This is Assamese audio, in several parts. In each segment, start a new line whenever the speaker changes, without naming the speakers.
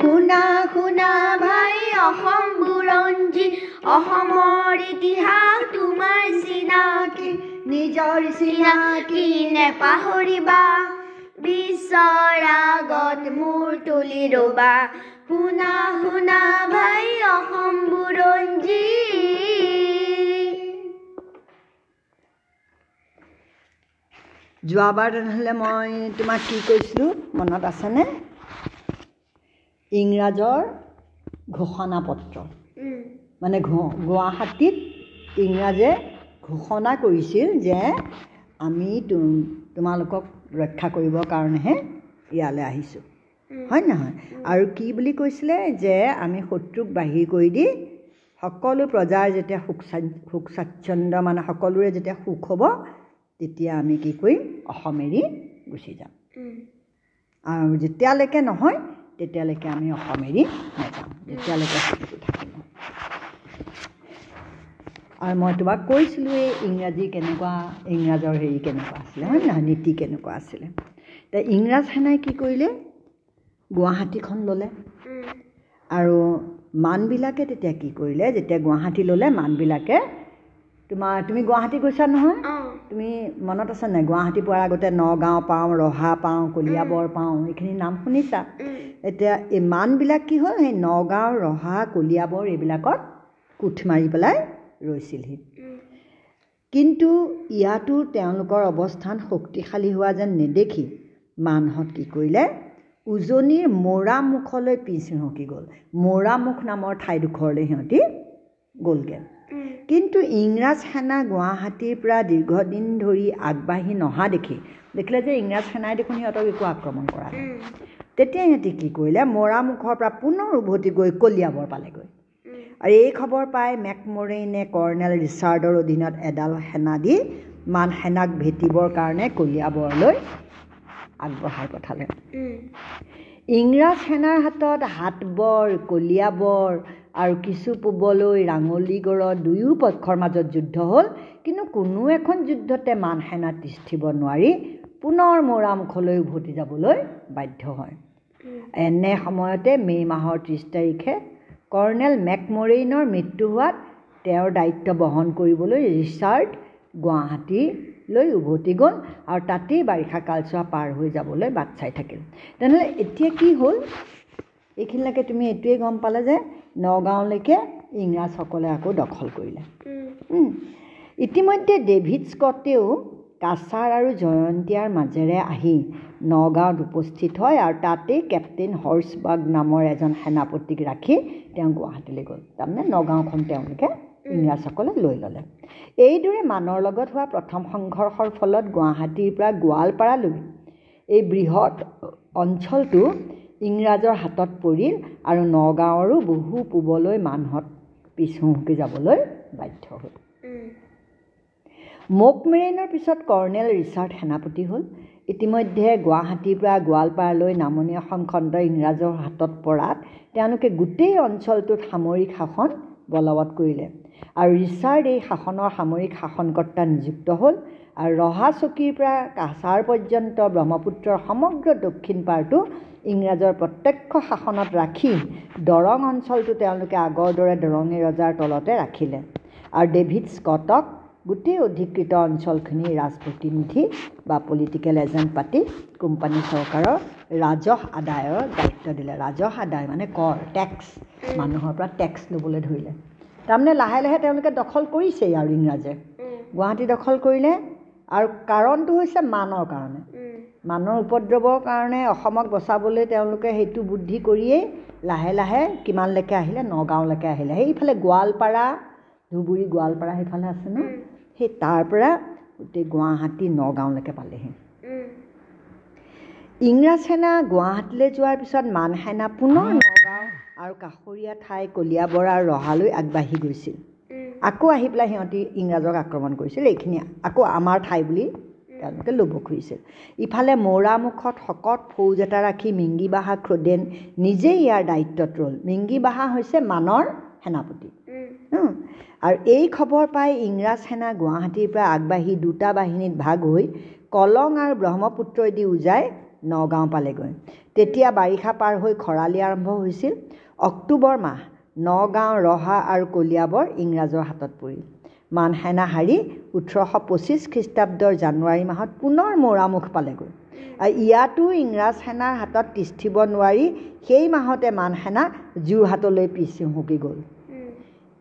শুনা শুনা ভাই অসম বুৰঞ্জী অসমৰ ইতিহাস তোমাৰ চিনাকি। নিজৰ চিনাকি নেপাহৰিবা বিশ্বৰ আগত মূৰ তুলি ৰবা। শুনা শুনা ভাই অসম বুৰঞ্জী।
যোৱাবাৰ তেনেহ'লে মই তোমাক কি কৈছিলোঁ? মনত আছেনে? ইংৰাজৰ ঘোষণা পত্ৰ মানে গুৱাহাটীত ইংৰাজে ঘোষণা কৰিছিল যে আমি তোমালোকক ৰক্ষা কৰিবৰ কাৰণেহে ইয়ালৈ আহিছোঁ। হয় নহয়? আৰু কি বুলি কৈছিলে যে আমি শত্ৰুক বাহিৰ কৰি দি সকলো প্ৰজাৰ যেতিয়া সুখ সুখ স্বাচ্ছন্দ্য মানে সকলোৰে যেতিয়া সুখ হ'ব তেতিয়া আমি কি কৰিম? অসম এৰি গুচি যাম। আৰু যেতিয়ালৈকে নহয় তেতিয়ালৈকে আমি অসম এৰি নাযাম যেতিয়ালৈকে সেইটো থাকিব। আৰু মই তোমাক কৈছিলোঁৱেই ইংৰাজী কেনেকুৱা ইংৰাজৰ হেৰি কেনেকুৱা আছিলে হয় নহয় নীতি কেনেকুৱা আছিলে। এতিয়া ইংৰাজ সেনাই কি কৰিলে? গুৱাহাটীখন ল'লে। আৰু মানবিলাকে তেতিয়া কি কৰিলে যেতিয়া গুৱাহাটী ল'লে মানবিলাকে তোমাৰ তুমি গুৱাহাটী গৈছা নহয়? তুমি মনত আছে নাই? গুৱাহাটী পোৱাৰ আগতে নগাঁও পাওঁ ৰহা পাওঁ কলিয়াবৰ পাওঁ এইখিনি নাম শুনিছা? এতিয়া এই মানবিলাক কি হ'ল? সেই নগাঁও ৰহা কলিয়াবৰ এইবিলাকত কোঠ মাৰি পেলাই ৰৈছিলহি। কিন্তু ইয়াতো তেওঁলোকৰ অৱস্থান শক্তিশালী হোৱা যেন নেদেখি মানহঁত কি কৰিলে? উজনিৰ মৌৰামুখলৈ পিছ সিহঁতি গ'ল। মৌৰামুখ নামৰ ঠাইডোখৰলৈ সিহঁতি গ'লগৈ। কিন্তু ইংৰাজ সেনা গুৱাহাটীৰ পৰা দীৰ্ঘদিন ধৰি আগবাঢ়ি নহা দেখি দেখিলে যে ইংৰাজ সেনাই দেখোন সিহঁতক একো আক্ৰমণ কৰা নাই। তেতিয়া সিহঁতি কি কৰিলে মৰামুখৰ পৰা পুনৰ উভতি গৈ কলিয়াবৰ পালেগৈ। আৰু এই খবৰ পাই মেকমৰেইনে কৰ্ণেল ৰিচাৰ্ডৰ অধীনত এডাল সেনা দি মান সেনাক ভেটিবৰ কাৰণে কলিয়াবৰলৈ আগবঢ়াই পঠালে। ইংৰাজ সেনাৰ হাতত হাতবৰ কলিয়াবৰ আৰু কিছু পূবলৈ ৰাঙলীগড়ত দুয়ো পক্ষৰ মাজত যুদ্ধ হ'ল কিন্তু কোনো এখন যুদ্ধতে মান সেনা তিষ্ঠিব নোৱাৰি পুনৰ মৰামুখলৈ উভতি যাবলৈ বাধ্য হয়। এনে সময়তে মে' মাহৰ ত্ৰিছ তাৰিখে কৰ্ণেল মেকমৰেইনৰ মৃত্যু হোৱাত তেওঁৰ দায়িত্ব বহন কৰিবলৈ ৰিচাৰ্ড গুৱাহাটীলৈ উভতি গ'ল আৰু তাতেই বাৰিষা কালচোৱা পাৰ হৈ যাবলৈ বাট চাই থাকিল। তেনেহ'লে এতিয়া কি হ'ল? এইখিনিলৈকে তুমি এইটোৱেই গম পালে যে নগাঁওলৈকে ইংৰাজসকলে আকৌ দখল কৰিলে। ইতিমধ্যে ডেভিড স্কটেও কাছাৰ আৰু জয়ন্তীয়াৰ মাজেৰে আহি নগাঁৱত উপস্থিত হয় আৰু তাতেই কেপ্টেইন হৰ্চবাগ নামৰ এজন সেনাপতিক ৰাখি তেওঁ গুৱাহাটীলৈ গ'ল। তাৰমানে নগাঁওখন তেওঁলোকে ইংৰাজসকলে লৈ ল'লে। এইদৰে মানৰ লগত হোৱা প্ৰথম সংঘৰ্ষৰ ফলত গুৱাহাটীৰ পৰা গোৱালপাৰালৈ এই বৃহৎ অঞ্চলটো ইংৰাজৰ হাতত পৰিল আৰু নগাঁৱৰো বহু পূবলৈ মানুহত পিছহুঁহকি যাবলৈ বাধ্য হ'ল। মেকমেৰেইনৰ পিছত কৰ্ণেল ৰিচাৰ্ড সেনাপতি হ'ল। ইতিমধ্যে গুৱাহাটীৰ পৰা গোৱালপাৰালৈ নামনি অসম খণ্ড ইংৰাজৰ হাতত পৰাত তেওঁলোকে গোটেই অঞ্চলটোত সামৰিক শাসন বলৱৎ কৰিলে। আৰু ৰিচাৰ্ড এই শাসনৰ সামৰিক শাসনকৰ্তা নিযুক্ত হ'ল আৰু ৰহা চকীৰ পৰা কাছাৰ পৰ্যন্ত ব্ৰহ্মপুত্ৰৰ সমগ্ৰ দক্ষিণ পাৰটো ইংৰাজৰ প্ৰত্যক্ষ শাসনত ৰাখি দৰং অঞ্চলটো তেওঁলোকে আগৰ দৰে দৰঙী ৰজাৰ তলতে ৰাখিলে। আৰু ডেভিড স্কটক গোটেই অধিকৃত অঞ্চলখিনিৰ ৰাজপ্ৰতিনিধি বা পলিটিকেল এজেণ্ট পাতি কোম্পানী চৰকাৰৰ ৰাজহ আদায়ৰ দায়িত্ব দিলে। ৰাজহ আদায় মানে কৰ টেক্স মানুহৰ পৰা টেক্স ল'বলৈ ধৰিলে। তাৰমানে লাহে লাহে তেওঁলোকে দখল কৰিছেই আৰু ইংৰাজে। গুৱাহাটী দখল কৰিলে আৰু কাৰণটো হৈছে মানৰ কাৰণে। মানৰ উপদ্ৰৱৰ কাৰণে অসমক বচাবলৈ তেওঁলোকে সেইটো বুদ্ধি কৰিয়েই লাহে লাহে কিমানলৈকে আহিলে নগাঁওলৈকে আহিলে। সেইফালে গোৱালপাৰা ধুবুৰী গোৱালপাৰা সেইফালে আছে ন? সেই তাৰ পৰা গোটেই গুৱাহাটী নগাঁওলৈকে পালেহি ইংৰাজ সেনা গুৱাহাটীলৈ যোৱাৰ পিছত মান সেনা পুনৰ নগাঁও আৰু কাষৰীয়া ঠাই কলিয়াবৰা আৰু ৰহালৈ আগবাঢ়ি গৈছিল আকৌ আহি পেলাই সিহঁতি ইংৰাজক আক্ৰমণ কৰিছিল এইখিনি আকৌ আমাৰ ঠাই বুলি তেওঁলোকে ল'ব খুজিছিল ইফালে মৌৰামুখত শকত ফৌজ এটা ৰাখি মিংগী বাহা ক্ৰদেন নিজেই ইয়াৰ দায়িত্বত ৰ'ল মিংগী বাহা হৈছে মানৰ সেনাপতি আৰু এই খবৰ পাই ইংৰাজ সেনা গুৱাহাটীৰ পৰা আগবাঢ়ি দুটা বাহিনীত ভাগ হৈ কলং আৰু ব্ৰহ্মপুত্ৰইদি উজাই নগাঁও পালেগৈ। তেতিয়া বাৰিষা পাৰ হৈ খৰালি আৰম্ভ হৈছিল। অক্টোবৰ মাহ নগাঁও ৰহা আৰু কলিয়াবৰ ইংৰাজৰ হাতত পৰিল। মান সেনা হাৰি ওঠৰশ পঁচিছ খ্ৰীষ্টাব্দৰ জানুৱাৰী মাহত পুনৰ মৌৰামুখ পালেগৈ। আৰু ইয়াতো ইংৰাজ সেনাৰ হাতত তিষ্ঠিব নোৱাৰি সেই মাহতে মান সেনা যোৰহাটলৈ পিছ হুঁকি গ'ল।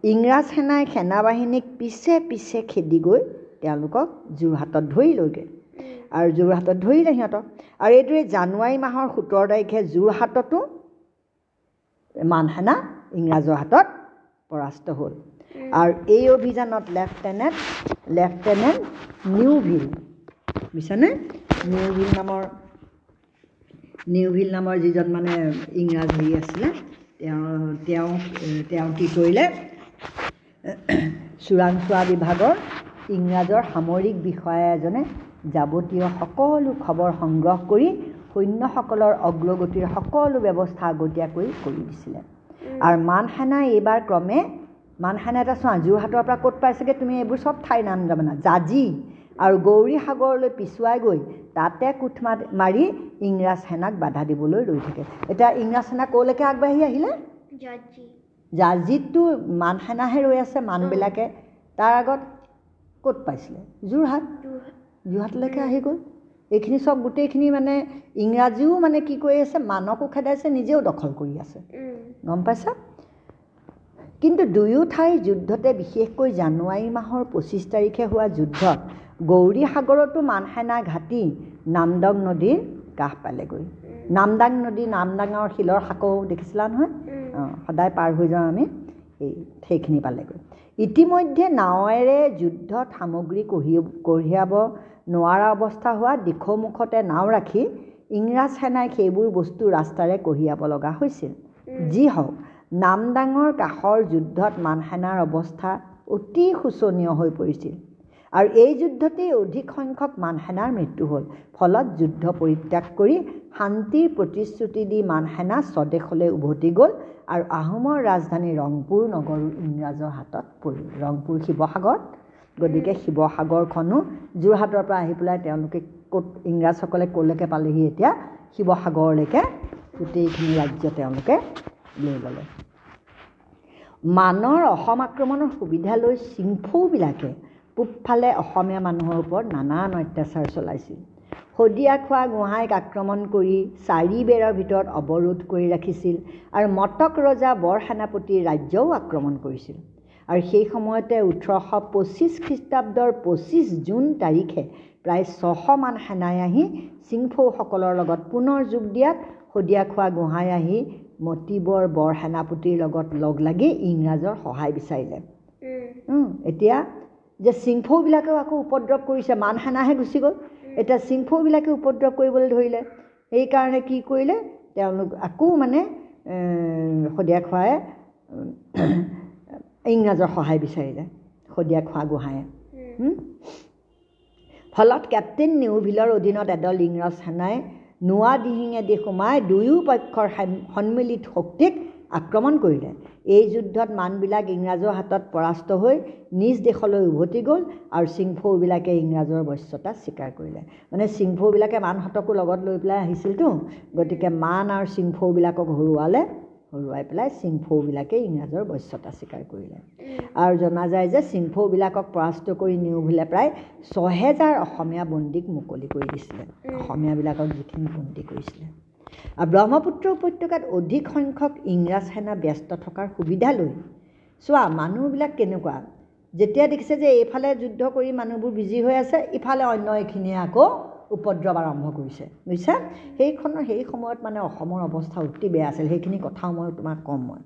ইংৰাজ সেনাই সেনা বাহিনীক পিছে পিছে খেদি গৈ তেওঁলোকক যোৰহাটত ধৰিলৈগৈ আৰু যোৰহাটত ধৰিলে সিহঁতক। আৰু এইদৰে জানুৱাৰী মাহৰ সোতৰ তাৰিখে যোৰহাটতো মান সেনা ইংৰাজৰ হাতত পৰাস্ত হ'ল। আৰু এই অভিযানত লেফটেনেণ্ট লেফটেনেণ্ট নিউভিল বুজিছানে? নিউভিল নামৰ নিউভিল নামৰ যিজন মানে ইংৰাজ হেৰি আছিলে তেওঁ তেওঁ তেওঁ কি কৰিলে? চোৰাংচোৱা বিভাগৰ ইংৰাজৰ সামৰিক বিষয়া এজনে যাৱতীয় সকলো খবৰ সংগ্ৰহ কৰি সৈন্যসকলৰ অগ্ৰগতিৰ সকলো ব্যৱস্থা আগতীয়াকৈ কৰি দিছিলে। আৰু মান সেনাই এইবাৰ ক্ৰমে মান সেনা এটা চোৱা যোৰহাটৰ পৰা ক'ত পাইছেগৈ তুমি এইবোৰ চব ঠাইৰ নাম জানা। জাজি আৰু গৌৰী সাগৰলৈ পিছুৱাই গৈ তাতে কোঠ মাৰি ইংৰাজ সেনাক বাধা দিবলৈ ৰৈ থাকে। এতিয়া ইংৰাজ সেনা ক'লৈকে আগবাঢ়ি আহিলে? জাজিতটো মান সেনাহে ৰৈ আছে মানবিলাকে তাৰ আগত ক'ত পাইছিলে? যোৰহাট? যোৰহাটলৈকে আহি গ'ল। এইখিনি চব গোটেইখিনি মানে ইংৰাজীও মানে কি কৰি আছে মানকো খেদাইছে নিজেও দখল কৰি আছে। গম পাইছা? কিন্তু দুয়ো ঠাইৰ যুদ্ধতে বিশেষকৈ জানুৱাৰী মাহৰ পঁচিছ তাৰিখে হোৱা যুদ্ধত গৌৰী সাগৰতো মানসেনা ঘাটি নামদং নদীৰ কাষ পালেগৈ। নামদাং নদী নামদাঙৰ শিলৰ শাকো দেখিছিলা নহয়? সদায় পাৰ হৈ যাওঁ আমি এই সেইখিনি পালেগৈ। ইতিমধ্যে নাৱেৰে যুদ্ধত সামগ্ৰী কঢ়ি কঢ়িয়াব নোৱাৰা অৱস্থা হোৱা দিশমুখতে নাও ৰাখি ইংৰাজ সেনাই সেইবোৰ বস্তু ৰাস্তাৰে কঢ়িয়াব লগা হৈছিল। যি হওক নামদাঙৰ কাষৰ যুদ্ধত মানসেনাৰ অৱস্থা অতি শোচনীয় হৈ পৰিছিল। আৰু এই যুদ্ধতেই অধিক সংখ্যক মানসেনাৰ মৃত্যু হ'ল। ফলত যুদ্ধ পৰিত্যাগ কৰি শান্তিৰ প্ৰতিশ্ৰুতি দি মানসেনা স্বদেশলৈ উভতি গ'ল আৰু আহোমৰ ৰাজধানী ৰংপুৰ নগৰো ইংৰাজৰ হাতত পৰিল। ৰংপুৰ শিৱসাগৰ গতিকে শিৱসাগৰখনো যোৰহাটৰ পৰা আহি পেলাই তেওঁলোকে ক'ত ইংৰাজসকলে ক'লৈকে পালেহি এতিয়া? শিৱসাগৰলৈকে। গোটেইখিনি ৰাজ্য তেওঁলোকে লৈ ল'লে মানৰ অসম আক্ৰমণৰ সুবিধা লৈ চিংফৌবিলাকে পূবফালে অসমীয়া মানুহৰ ওপৰত নানান অত্যাচাৰ চলাইছিল। শদিয়া খোৱা গোহাঁইক আক্ৰমণ কৰি চাৰি বেৰৰ ভিতৰত অৱৰোধ কৰি ৰাখিছিল আৰু মটক ৰজা বৰ সেনাপতিৰ ৰাজ্যও আক্ৰমণ কৰিছিল। আৰু সেই সময়তে ওঠৰশ পঁচিছ খ্ৰীষ্টাব্দৰ পঁচিছ জুন তাৰিখে প্ৰায় ছশমান সেনাই আহি চিংফৌসকলৰ লগত পুনৰ যোগ দিয়াত শদিয়া খোৱা গোহাঁই আহি মতিবৰ বৰ সেনাপতিৰ লগত লগ লাগি ইংৰাজৰ সহায় বিচাৰিলে। এতিয়া যে চিংফৌবিলাকেও আকৌ উপদ্ৰৱ কৰিছে মান সেনাহে গুচি গ'ল। এতিয়া চিংফৌবিলাকে উপদ্ৰৱ কৰিবলৈ ধৰিলে সেইকাৰণে কি কৰিলে তেওঁলোক আকৌ মানে শদিয়া খোৱাই ইংৰাজৰ সহায় বিচাৰিলে শদিয়া খোৱা গোহাঁয়ে। ফলত কেপ্টেইন নিউভিলৰ অধীনত এদল ইংৰাজ সেনাই নোৱা দিহিঙেদি সোমাই দুয়ো পক্ষৰ সন্মিলিত শক্তিক আক্ৰমণ কৰিলে। এই যুদ্ধত মানবিলাক ইংৰাজৰ হাতত পৰাস্ত হৈ নিজ দেশলৈ উভতি গ'ল আৰু চিংফৌবিলাকে ইংৰাজৰ বশ্যতা স্বীকাৰ কৰিলে। মানে চিংফৌবিলাকে মানহঁতকো লগত লৈ পেলাই আহিছিলতো। গতিকে মান আৰু চিংফৌবিলাকক হৰুৱালে হৰুৱাই পেলাই চিংফৌবিলাকে ইংৰাজৰ বশ্যতা স্বীকাৰ কৰিলে। আৰু জনা যায় যে চিংফৌবিলাকক পৰাস্ত কৰি নিউভিলে প্ৰায় ছহেজাৰ অসমীয়া বন্দীক মুকলি কৰি দিছিলে। অসমীয়াবিলাকক যিখিনি বন্দী কৰিছিলে। ব্ৰহ্মপুত্ৰ উপত্যকাত অধিক সংখ্যক ইংৰাজ সেনা ব্যস্ত থকাৰ সুবিধা লৈ চোৱা মানুহবিলাক কেনেকুৱা? যেতিয়া দেখিছে যে এইফালে যুদ্ধ কৰি মানুহবোৰ বিজি হৈ আছে ইফালে অন্য এইখিনিয়ে আকৌ উপদ্ৰৱ আৰম্ভ কৰিছে। বুজিছা? সেইখনৰ সেই সময়ত মানে অসমৰ অৱস্থা অতি বেয়া আছিল। সেইখিনি কথাও মই তোমাক ক'ম মই।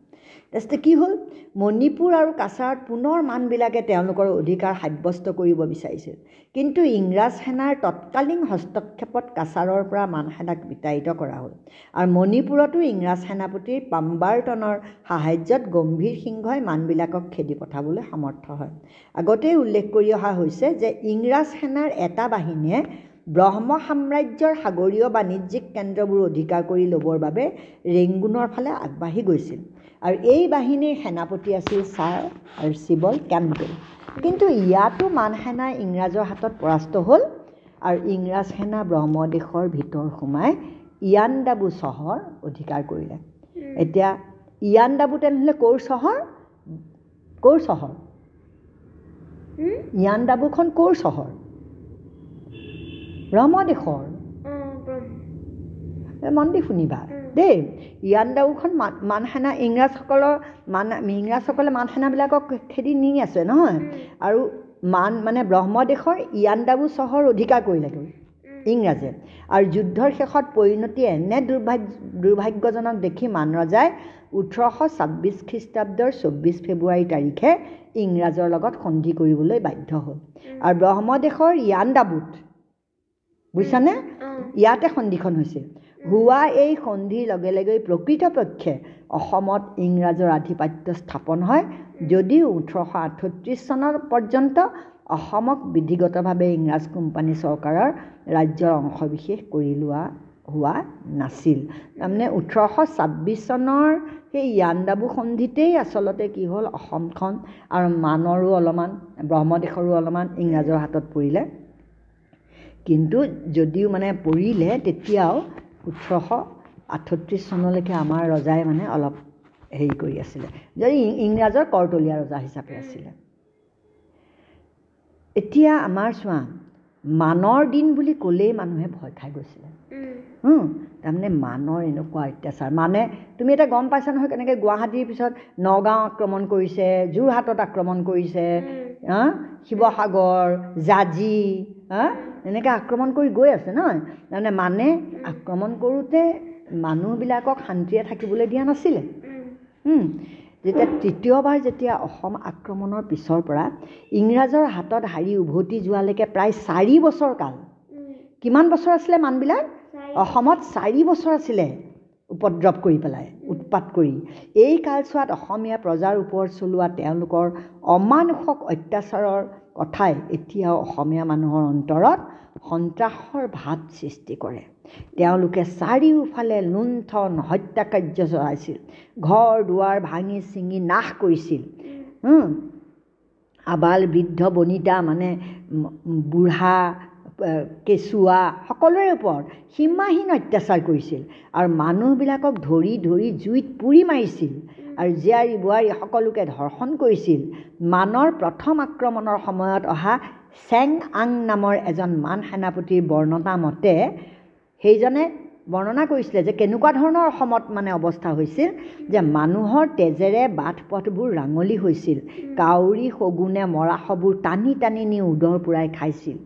তাৰপিছতে কি হ'ল? মণিপুৰ আৰু কাছাৰত পুনৰ মানবিলাকে তেওঁলোকৰ অধিকাৰ সাব্যস্ত কৰিব বিচাৰিছিল। কিন্তু ইংৰাজ সেনাৰ তৎকালীন হস্তক্ষেপত কাছাৰৰ পৰা মান সেনাক বিতাড়িত কৰা হ'ল। আৰু মণিপুৰতো ইংৰাজ সেনাপতিৰ পাম্বাৰটনৰ সাহায্যত গম্ভীৰ সিংহই মানবিলাকক খেদি পঠাবলৈ সমৰ্থ হয়। আগতেই উল্লেখ কৰি অহা হৈছে যে ইংৰাজ সেনাৰ এটা বাহিনীয়ে ব্ৰহ্ম সাম্ৰাজ্যৰ সাগৰীয় বাণিজ্যিক কেন্দ্ৰবোৰ অধিকাৰ কৰি ল'বৰ বাবে ৰেংগুনৰ ফালে আগবাঢ়ি গৈছিল। আৰু এই বাহিনীৰ সেনাপতি আছিল ছাৰ আৰু কেম্পবেল। কিন্তু ইয়াতো মান সেনা ইংৰাজৰ হাতত পৰাস্ত হ'ল আৰু ইংৰাজ সেনা ব্ৰহ্মদেশৰ ভিতৰ সোমাই ইয়াণ্ডাবু চহৰ অধিকাৰ কৰিলে। এতিয়া ইয়াণ্ডাবু তেনেহ'লে ক'ৰ চহৰ? ক'ৰ চহৰ? ইয়াণ্ডাবুখন ক'ৰ চহৰ? ব্ৰহ্মদেশৰ মন দি শুনিবা। দেই ইয়াণ্ডাবুখন মান মানসেনা ইংৰাজসকলৰ মান ইংৰাজসকলে মানসেনাবিলাকক খেদি নি আছে নহয়। আৰু মান মানে ব্ৰহ্মদেশৰ ইয়াণ্ডাবু চহৰ অধিকাৰ কৰিলেগৈ ইংৰাজে। আৰু যুদ্ধৰ শেষত পৰিণতি এনে দুৰ্ভাগ্য দুৰ্ভাগ্যজনক দেখি মান ৰজাই ওঠৰশ ছাব্বিছ খ্ৰীষ্টাব্দৰ চৌব্বিছ ফেব্ৰুৱাৰী তাৰিখে ইংৰাজৰ লগত সন্ধি কৰিবলৈ বাধ্য হ'ল। আৰু ব্ৰহ্মদেশৰ ইয়াণ্ডাবুত বুজিছানে? ইয়াতে সন্ধিখন হৈছিল হোৱা এই সন্ধিৰ লগে লগে প্ৰকৃতপক্ষে অসমত ইংৰাজৰ আধিপত্য স্থাপন হয়। যদিও ওঠৰশ আঠত্ৰিছ চনৰ পৰ্যন্ত অসমক বিধিগতভাৱে ইংৰাজ কোম্পানী চৰকাৰৰ ৰাজ্যৰ অংশবিশেষ কৰি লোৱা হোৱা নাছিল। তাৰমানে ওঠৰশ ছাব্বিছ চনৰ সেই ইয়াণ্ডাবু সন্ধিতেই আচলতে কি হ'ল? অসমখন আৰু মানৰো অলপমান ব্ৰহ্মদেশৰো অলপমান ইংৰাজৰ হাতত পৰিলে। কিন্তু যদিও মানে পৰিলে তেতিয়াও ওঠৰশ আঠত্ৰিছ চনলৈকে আমাৰ ৰজাই মানে অলপ হেৰি কৰি আছিলে। যদি ইংৰাজৰ কৰতলীয়া ৰজা হিচাপে আছিলে। এতিয়া আমাৰ চোৱা মানৰ দিন বুলি ক'লেই মানুহে ভয় খাই গৈছিলে। তাৰমানে মানৰ এনেকুৱা অত্যাচাৰ। মানে তুমি এতিয়া গম পাইছা নহয় কেনেকৈ গুৱাহাটীৰ পিছত নগাঁও আক্ৰমণ কৰিছে যোৰহাটত আক্ৰমণ কৰিছে হা শিৱসাগৰ জাজি হা? এনেকৈ আক্ৰমণ কৰি গৈ আছে নহয়। তাৰমানে মানে আক্ৰমণ কৰোঁতে মানুহবিলাকক শান্তিৰে থাকিবলৈ দিয়া নাছিলে। যেতিয়া তৃতীয়বাৰ যেতিয়া অসম আক্ৰমণৰ পিছৰ পৰা ইংৰাজৰ হাতত হাৰি উভতি যোৱালৈকে প্ৰায় চাৰি বছৰ কাল। কিমান বছৰ আছিলে মানুহবিলাক? অসমত চাৰি বছৰ আছিলে উপদ্ৰৱ কৰি পেলাই উৎপাত কৰি। এই কালচোৱাত অসমীয়া প্ৰজাৰ ওপৰত চলোৱা তেওঁলোকৰ অমানুষক অত্যাচাৰৰ কথাই এতিয়াও অসমীয়া মানুহৰ অন্তৰত সন্ত্ৰাসৰ ভাৱ সৃষ্টি কৰে। তেওঁলোকে চাৰিওফালে লুণ্ঠন হত্যাকাৰ্য চলাইছিল। ঘৰ দুৱাৰ ভাঙি ছিঙি নাশ কৰিছিল। আবাল বৃদ্ধ বনিতা মানে বুঢ়া কেঁচুৱা সকলোৰে ওপৰত সীমাহীন অত্যাচাৰ কৰিছিল। আৰু মানুহবিলাকক ধৰি ধৰি জুইত পুৰি মাৰিছিল। আৰু জীয়াৰী বোৱাৰী সকলোকে ধৰ্ষণ কৰিছিল। মানৰ প্ৰথম আক্ৰমণৰ সময়ত অহা চেং আং নামৰ এজন মান সেনাপতিৰ বৰ্ণনা মতে সেইজনে বৰ্ণনা কৰিছিলে যে কেনেকুৱা ধৰণৰ অসমত মানে অৱস্থা হৈছিল যে মানুহৰ তেজেৰে বাট পথবোৰ ৰাঙলী হৈছিল। কাউৰী শগুনে মৰাশবোৰ টানি টানি নি উদৰ পূৰাই খাইছিল।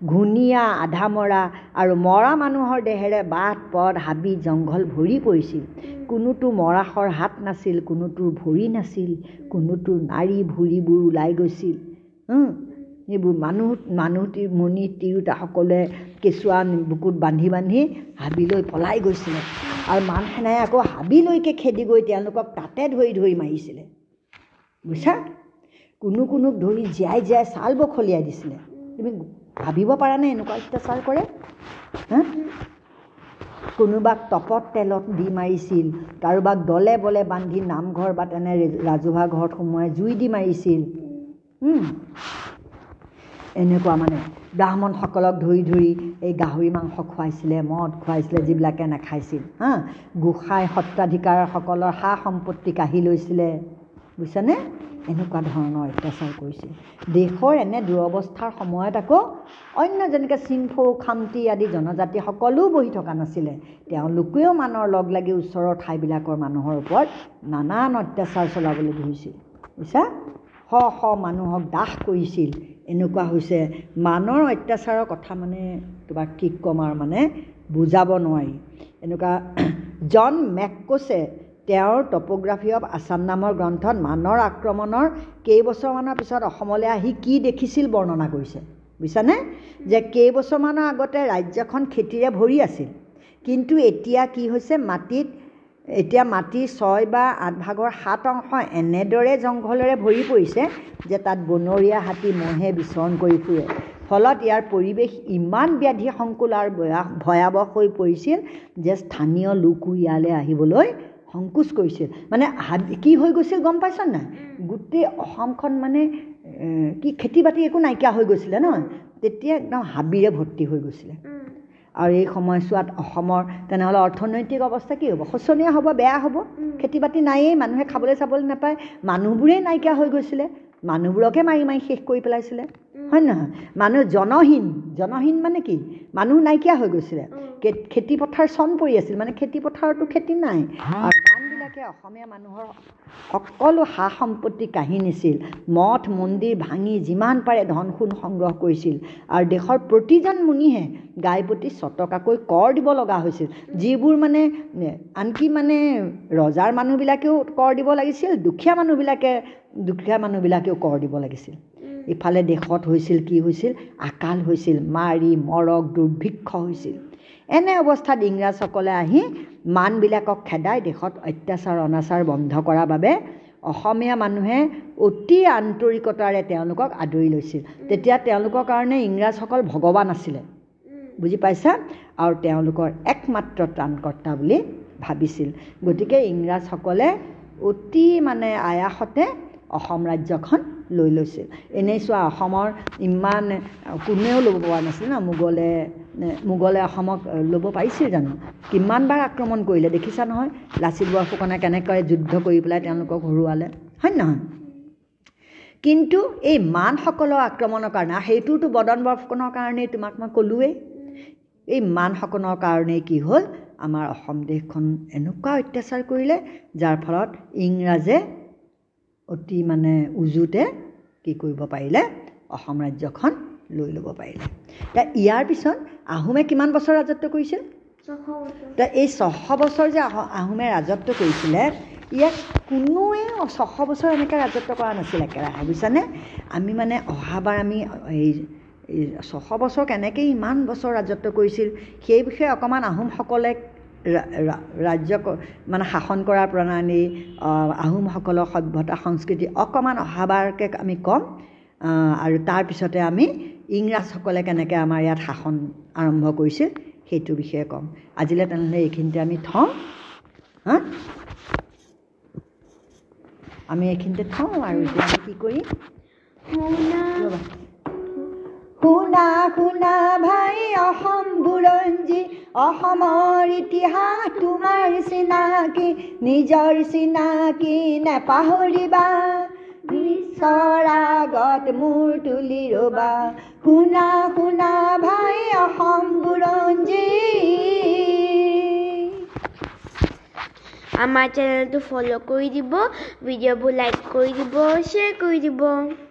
ঘূণীয়া আধা মৰা আৰু মৰা মানুহৰ দেহেৰে বাট পথ হাবি জংঘল ভৰি পৰিছিল। কোনোটো মৰাশৰ হাত নাছিল কোনোটোৰ ভৰি নাছিল কোনোটোৰ নাৰী ভৰিবোৰ ওলাই গৈছিল। সেইবোৰ মানুহ মানুহ মণি তিৰোতা সকলোৱে কেঁচুৱা বুকুত বান্ধি বান্ধি হাবিলৈ পলাই গৈছিলে। আৰু মান সেনাই আকৌ হাবিলৈকে খেদি গৈ তেওঁলোকক তাতে ধৰি ধৰি মাৰিছিলে। বুজিছা? কোনো কোনোক ধৰি জীয়াই জীয়াই ছাল বখলিয়াই দিছিলে। তুমি ভাবিব পাৰানে এনেকুৱা অত্যাচাৰ কৰে? কোনোবাক তপত তেলত দি মাৰিছিল কাৰোবাক দলে বলে বান্ধি নামঘৰ বা তেনে ৰাজহুৱা ঘৰত সোমোৱাই জুই দি মাৰিছিল। এনেকুৱা মানে। ব্ৰাহ্মণসকলক ধৰি ধৰি এই গাহৰি মাংস খুৱাইছিলে মদ খুৱাইছিলে যিবিলাকে নাখাইছিল হা? গোসাঁই সত্ৰাধিকাৰসকলৰ সা সম্পত্তি কাঢ়ি লৈছিলে। বুজিছানে? এনেকুৱা ধৰণৰ অত্যাচাৰ কৰিছিল। দেশৰ এনে দুৰৱস্থাৰ সময়ত আকৌ অন্য যেনেকৈ চিংফৌ খামতি আদি জনজাতি সকলো বহি থকা নাছিলে। তেওঁলোকেও মানৰ লগ লাগি ওচৰৰ ঠাইবিলাকৰ মানুহৰ ওপৰত নানান অত্যাচাৰ চলাবলৈ ধৰিছিল। বুজিছা? শ শ মানুহক দাস কৰিছিল। এনেকুৱা হৈছে মানৰ অত্যাচাৰৰ কথা মানে তোমাক কি ক'ম আৰু মানে বুজাব নোৱাৰি। এনেকুৱা জন মেককোছে তেওঁৰ টপ'গ্ৰাফি অৱ আছাম নামৰ গ্ৰন্থত মানৰ আক্ৰমণৰ কেইবছৰমানৰ পিছত অসমলৈ আহি কি দেখিছিল বৰ্ণনা কৰিছে। বুজিছানে? যে কেইবছৰমানৰ আগতে ৰাজ্যখন খেতিৰে ভৰি আছিল। কিন্তু এতিয়া কি হৈছে? মাটিত এতিয়া মাটিৰ ছয় বা আঠ ভাগৰ সাত অংশ এনেদৰে জংঘলেৰে ভৰি পৰিছে যে তাত বনৰীয়া হাতী মহে বিচৰণ কৰি ফুৰে। ফলত ইয়াৰ পৰিৱেশ ইমান ব্যাধি সংকুল আৰু ভয়াৱহ হৈ পৰিছিল যে স্থানীয় লোকো ইয়ালৈ আহিবলৈ সংকোচ কৰিছিল। মানে কি হৈ গৈছিল গম পাইছা নাই? গোটেই অসমখন মানে কি খেতি বাতি একো নাইকিয়া হৈ গৈছিলে নহয়? তেতিয়া একদম হাবিৰে ভৰ্তি হৈ গৈছিলে। আৰু এই সময়ছোৱাত অসমৰ তেনেহ'লে অৰ্থনৈতিক অৱস্থা কি হ'ব? শোচনীয় হ'ব বেয়া হ'ব? খেতি বাতি নায়েই মানুহে খাবলৈ চাবলৈ নাপায়। মানুহবোৰেই নাইকিয়া হৈ গৈছিলে। মানুহবোৰকে মাৰি মাৰি শেষ কৰি পেলাইছিলে। হয় নহয়? মানুহ জনহীন জনহীন মানে কি? মানুহ নাইকিয়া হৈ গৈছিলে। খেতি পথাৰ চন পৰি আছিল। মানে খেতি পথাৰতো খেতি নাই। মানুহবিলাকে অসমীয়া মানুহৰ সকলো সা সম্পত্তি কাঢ়ি নিছিল। মঠ মন্দিৰ ভাঙি যিমান পাৰে ধন সোণ সংগ্ৰহ কৰিছিল। আৰু দেশৰ প্ৰতিজন মুনিহে গাই প্ৰতি ছটকাকৈ কৰ দিব লগা হৈছিল। যিবোৰ মানে আনকি মানে ৰজাৰ মানুহবিলাকেও কৰ দিব লাগিছিল দুখীয়া মানুহবিলাকে দুখীয়া মানুহবিলাকেও কৰ দিব লাগিছিল। ইফালে দেশত হৈছিল কি হৈছিল? আকাল হৈছিল মাৰি মৰক দুৰ্ভিক্ষ হৈছিল। এনে অৱস্থাত ইংৰাজসকলে আহি মানবিলাকক খেদাই দেশত অত্যাচাৰ অনাচাৰ বন্ধ কৰাৰ বাবে অসমীয়া মানুহে অতি আন্তৰিকতাৰে তেওঁলোকক আদৰি লৈছিল। তেতিয়া তেওঁলোকৰ কাৰণে ইংৰাজসকল ভগৱান আছিলে। বুজি পাইছা? আৰু তেওঁলোকৰ একমাত্ৰ ত্ৰাণকৰ্তা বুলি ভাবিছিল। গতিকে ইংৰাজসকলে অতি মানে আয়াসতে অসম ৰাজ্যখন লৈ লৈছিল। এনেই চোৱা অসমৰ ইমান কোনেও ল'ব পৰা নাছিল ন মোগলে মোগলে অসমক ল'ব পাৰিছিল জানো? কিমানবাৰ আক্ৰমণ কৰিলে দেখিছা নহয়? লাচিত বৰফুকনে কেনেকৈ যুদ্ধ কৰি পেলাই তেওঁলোকক হৰুৱালে হয় নহয়? কিন্তু এই মানসকলৰ আক্ৰমণৰ কাৰণে সেইটোতো বদন বৰফুকনৰ কাৰণেই তোমাক মই ক'লোৱেই এই মানসকলৰ কাৰণেই কি হ'ল? আমাৰ অসম দেশখন এনেকুৱা অত্যাচাৰ কৰিলে যাৰ ফলত ইংৰাজে অতি মানে উজুতে কি কৰিব পাৰিলে? অসম ৰাজ্যখন লৈ ল'ব পাৰিলে। এতিয়া ইয়াৰ পিছত আহোমে কিমান বছৰ ৰাজত্ব কৰিছিল? এতিয়া এই ছশ বছৰ যে আহোমে ৰাজত্ব কৰিছিলে ইয়াত কোনোৱে ছশ বছৰ এনেকৈ ৰাজত্ব কৰা নাছিল একেৰাহে বুজিছানে? আমি মানে অহাবাৰ আমি এই ছশ বছৰ কেনেকৈ ইমান বছৰ ৰাজত্ব কৰিছিল সেই বিষয়ে অকণমান আহোমসকলে ৰাজ্য মানে শাসন কৰাৰ প্ৰণালী আহোমসকলৰ সভ্যতা সংস্কৃতি অকণমান অহাবাৰকৈ আমি ক'ম আৰু তাৰপিছতে আমি ইংৰাজসকলে কেনেকৈ আমাৰ ইয়াত শাসন আৰম্ভ কৰিছিল সেইটো বিষয়ে ক'ম। আজিলৈ তেনেহ'লে এইখিনিতে আমি থওঁ হা? আমি এইখিনিতে থওঁ আৰু এতিয়া আমি কি কৰিম? শুনা শুনা ভাই অসম বুৰঞ্জী অসমৰ ইতিহাস তোমাৰ চিনাকি নিজৰ চিনাকি নেপাহৰিবা। বিশ্বৰ আগত মূৰ তুলি ৰ'বা। শুনা শুনা ভাই অসম বুৰঞ্জী।
আমাৰ চেনেলটো ফ'ল' কৰি দিব ভিডিঅ'বোৰ লাইক কৰি দিব শ্বেয়াৰ কৰি দিব।